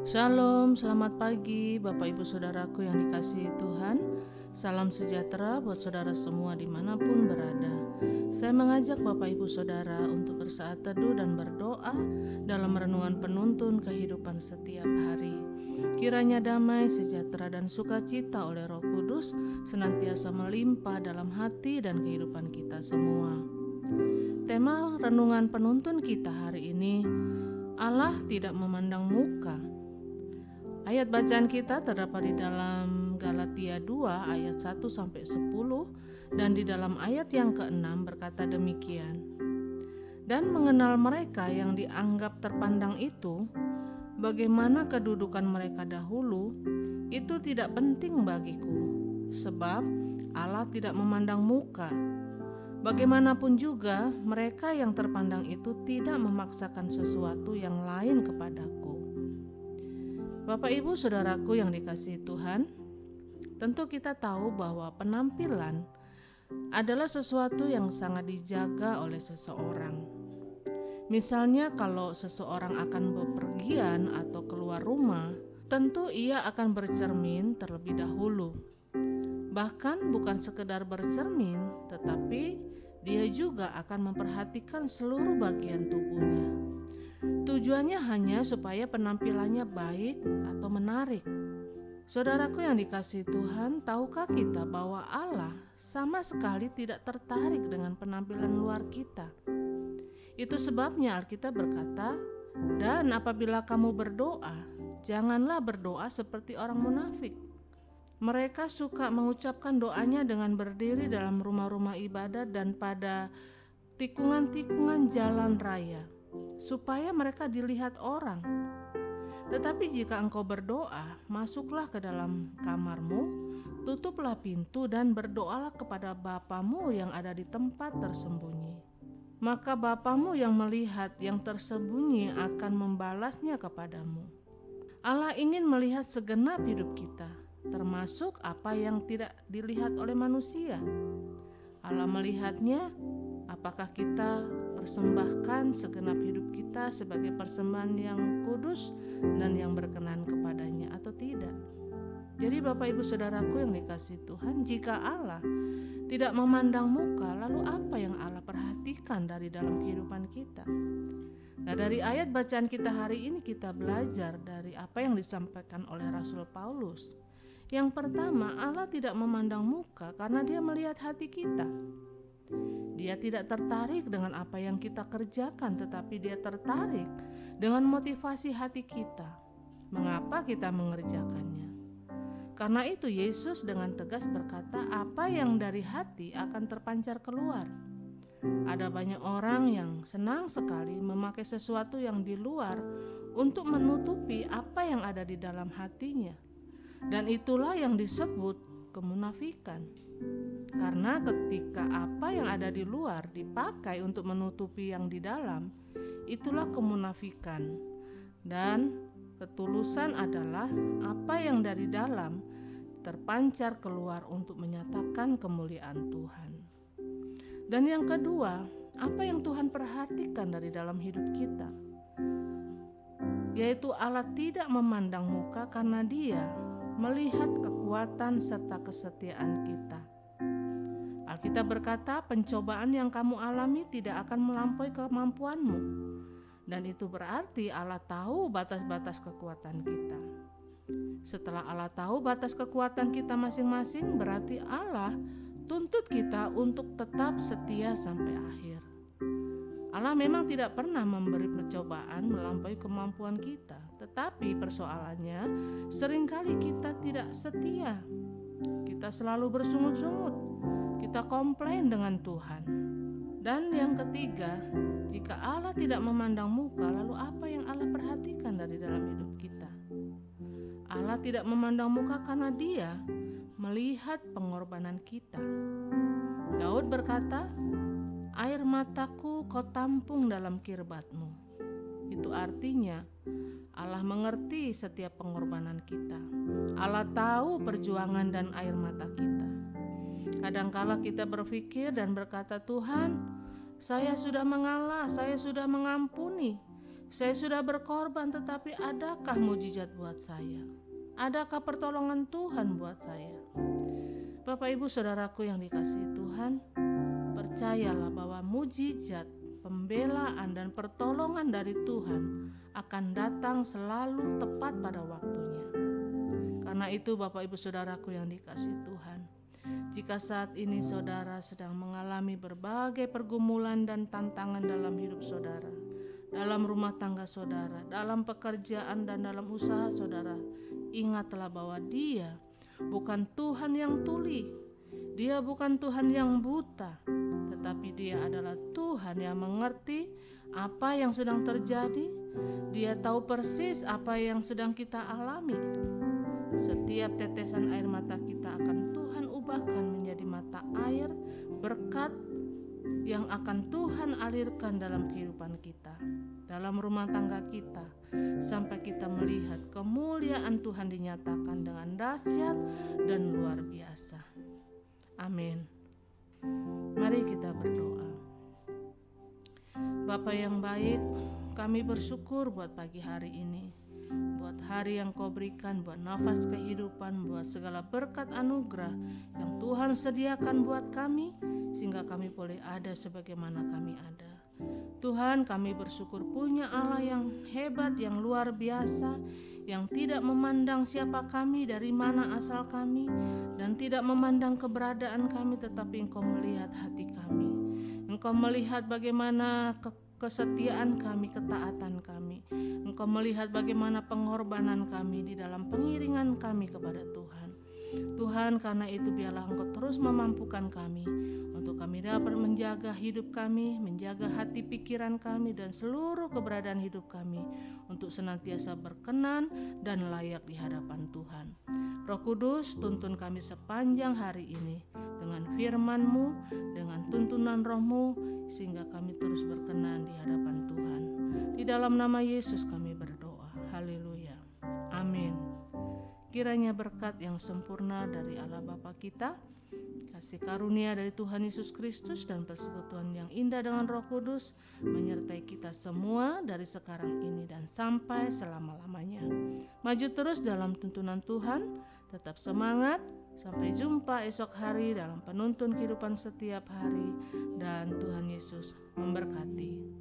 Shalom, selamat pagi Bapak Ibu Saudaraku yang dikasihi Tuhan. Salam sejahtera buat saudara semua di mana pun berada. Saya mengajak Bapak Ibu Saudara untuk bersaat teduh dan berdoa Dalam renungan penuntun kehidupan setiap hari. Kiranya damai, sejahtera, dan sukacita oleh roh kudus Senantiasa melimpah dalam hati dan kehidupan kita semua. Tema renungan penuntun kita hari ini Allah tidak memandang muka Ayat bacaan kita terdapat di dalam Galatia 2 ayat 1 sampai 10 dan di dalam ayat yang ke-6 berkata demikian. Dan mengenal mereka yang dianggap terpandang itu, bagaimana kedudukan mereka dahulu, itu tidak penting bagiku, sebab Allah tidak memandang muka. Bagaimanapun juga, mereka yang terpandang itu tidak memaksakan sesuatu yang lain kepadaku Bapak Ibu Saudaraku yang dikasihi Tuhan, tentu kita tahu bahwa penampilan adalah sesuatu yang sangat dijaga oleh seseorang. Misalnya kalau seseorang akan bepergian atau keluar rumah, tentu ia akan bercermin terlebih dahulu. Bahkan bukan sekedar bercermin, tetapi dia juga akan memperhatikan seluruh bagian tubuhnya Tujuannya hanya supaya penampilannya baik atau menarik. Saudaraku yang dikasih Tuhan, tahukah kita bahwa Allah sama sekali tidak tertarik dengan penampilan luar kita? Itu sebabnya Alkitab berkata, "Dan apabila kamu berdoa, janganlah berdoa seperti orang munafik." Mereka suka mengucapkan doanya dengan berdiri dalam rumah-rumah ibadat dan pada tikungan-tikungan jalan raya supaya mereka dilihat orang. Tetapi jika engkau berdoa, masuklah ke dalam kamarmu, tutuplah pintu dan berdoalah kepada Bapamu yang ada di tempat tersembunyi. Maka Bapamu yang melihat yang tersembunyi akan membalasnya kepadamu. Allah ingin melihat segenap hidup kita, termasuk apa yang tidak dilihat oleh manusia. Allah melihatnya apakah kita persembahkan segenap hidup kita sebagai persembahan yang kudus dan yang berkenan kepadanya atau tidak. Jadi Bapak Ibu Saudaraku yang dikasih Tuhan, jika Allah tidak memandang muka, lalu apa yang Allah perhatikan dari dalam kehidupan kita? Nah dari ayat bacaan kita hari ini kita belajar dari apa yang disampaikan oleh Rasul Paulus. Yang pertama, Allah tidak memandang muka karena dia melihat hati kita. Dia tidak tertarik dengan apa yang kita kerjakan, tetapi dia tertarik dengan motivasi hati kita. Mengapa kita mengerjakannya? Karena itu, Yesus dengan tegas berkata, "Apa yang dari hati akan terpancar keluar." Ada banyak orang yang senang sekali memakai sesuatu yang di luar untuk menutupi apa yang ada di dalam hatinya, dan itulah yang disebut kemunafikan. Karena ketika apa yang ada di luar dipakai untuk menutupi yang di dalam, itulah kemunafikan. Dan ketulusan adalah apa yang dari dalam terpancar keluar untuk menyatakan kemuliaan Tuhan. Dan yang kedua, apa yang Tuhan perhatikan dari dalam hidup kita? Yaitu Allah tidak memandang muka karena Dia melihat kekuatan serta kesetiaan kita Alkitab berkata, pencobaan yang kamu alami tidak akan melampaui kemampuanmu. Dan itu berarti Allah tahu batas-batas kekuatan kita. Setelah Allah tahu batas kekuatan kita masing-masing, berarti Allah tuntut kita untuk tetap setia sampai akhir. Allah memang tidak pernah memberi percobaan melampaui kemampuan kita, tetapi persoalannya sering kali kita tidak setia. Kita selalu bersungut-sungut, kita komplain dengan Tuhan. Dan yang ketiga, jika Allah tidak memandang muka, lalu apa yang Allah perhatikan dari dalam hidup kita? Allah tidak memandang muka karena Dia melihat pengorbanan kita. Daud berkata, "Air mataku kau tampung dalam kirbatmu." Itu artinya Allah mengerti setiap pengorbanan kita. Allah tahu perjuangan dan air mata kita. Kadangkala kita berpikir dan berkata, "Tuhan, saya sudah mengalah, saya sudah mengampuni, Saya sudah berkorban, tetapi adakah mujizat buat saya? Adakah pertolongan Tuhan buat saya? Bapak, ibu, saudaraku yang dikasihi Tuhan, percayalah bahwa mujizat, pembelaan, dan pertolongan dari Tuhan akan datang selalu tepat pada waktunya. Karena itu, Bapak, ibu, saudaraku yang dikasihi Tuhan, jika saat ini saudara sedang mengalami berbagai pergumulan dan tantangan dalam hidup saudara, dalam rumah tangga saudara, dalam pekerjaan, dan dalam usaha saudara, ingatlah bahwa Dia bukan Tuhan yang tuli, Dia bukan Tuhan yang buta, tetapi Dia adalah Tuhan yang mengerti apa yang sedang terjadi. Dia tahu persis apa yang sedang kita alami. Setiap tetesan air mata kita akan Tuhan ubahkan menjadi mata air berkat yang akan Tuhan alirkan dalam kehidupan kita, dalam rumah tangga kita, sampai kita melihat kemuliaan Tuhan dinyatakan dengan dahsyat dan luar biasa. Amin. Mari kita berdoa. Bapak yang baik, kami bersyukur buat pagi hari ini buat hari yang kau berikan, buat nafas kehidupan, buat segala berkat anugerah yang Tuhan sediakan buat kami, sehingga kami boleh ada sebagaimana kami ada. Tuhan, kami bersyukur punya Allah yang hebat, yang luar biasa, yang tidak memandang siapa kami, dari mana asal kami, dan tidak memandang keberadaan kami, tetapi Engkau melihat hati kami. Engkau melihat bagaimana ke kesetiaan kami, ketaatan kami. Engkau melihat bagaimana pengorbanan kami di dalam pengiringan kami kepada Tuhan. Tuhan, karena itu biarlah Engkau terus memampukan kami untuk kami dapat menjaga hidup kami, menjaga hati pikiran kami dan seluruh keberadaan hidup kami untuk senantiasa berkenan dan layak di hadapan Tuhan. Roh Kudus, tuntun kami sepanjang hari ini dengan firman-Mu, dengan tuntunan roh-Mu, sehingga kami terus berkenan di hadapan Tuhan. Di dalam nama Yesus kami berdoa. Haleluya. Amin. Kiranya berkat yang sempurna dari Allah Bapa kita, kasih karunia dari Tuhan Yesus Kristus dan persekutuan yang indah dengan Roh Kudus menyertai kita semua dari sekarang ini dan sampai selama-lamanya. Maju terus dalam tuntunan Tuhan, tetap semangat, Sampai jumpa esok hari dalam penuntun kehidupan setiap hari, dan Tuhan Yesus memberkati.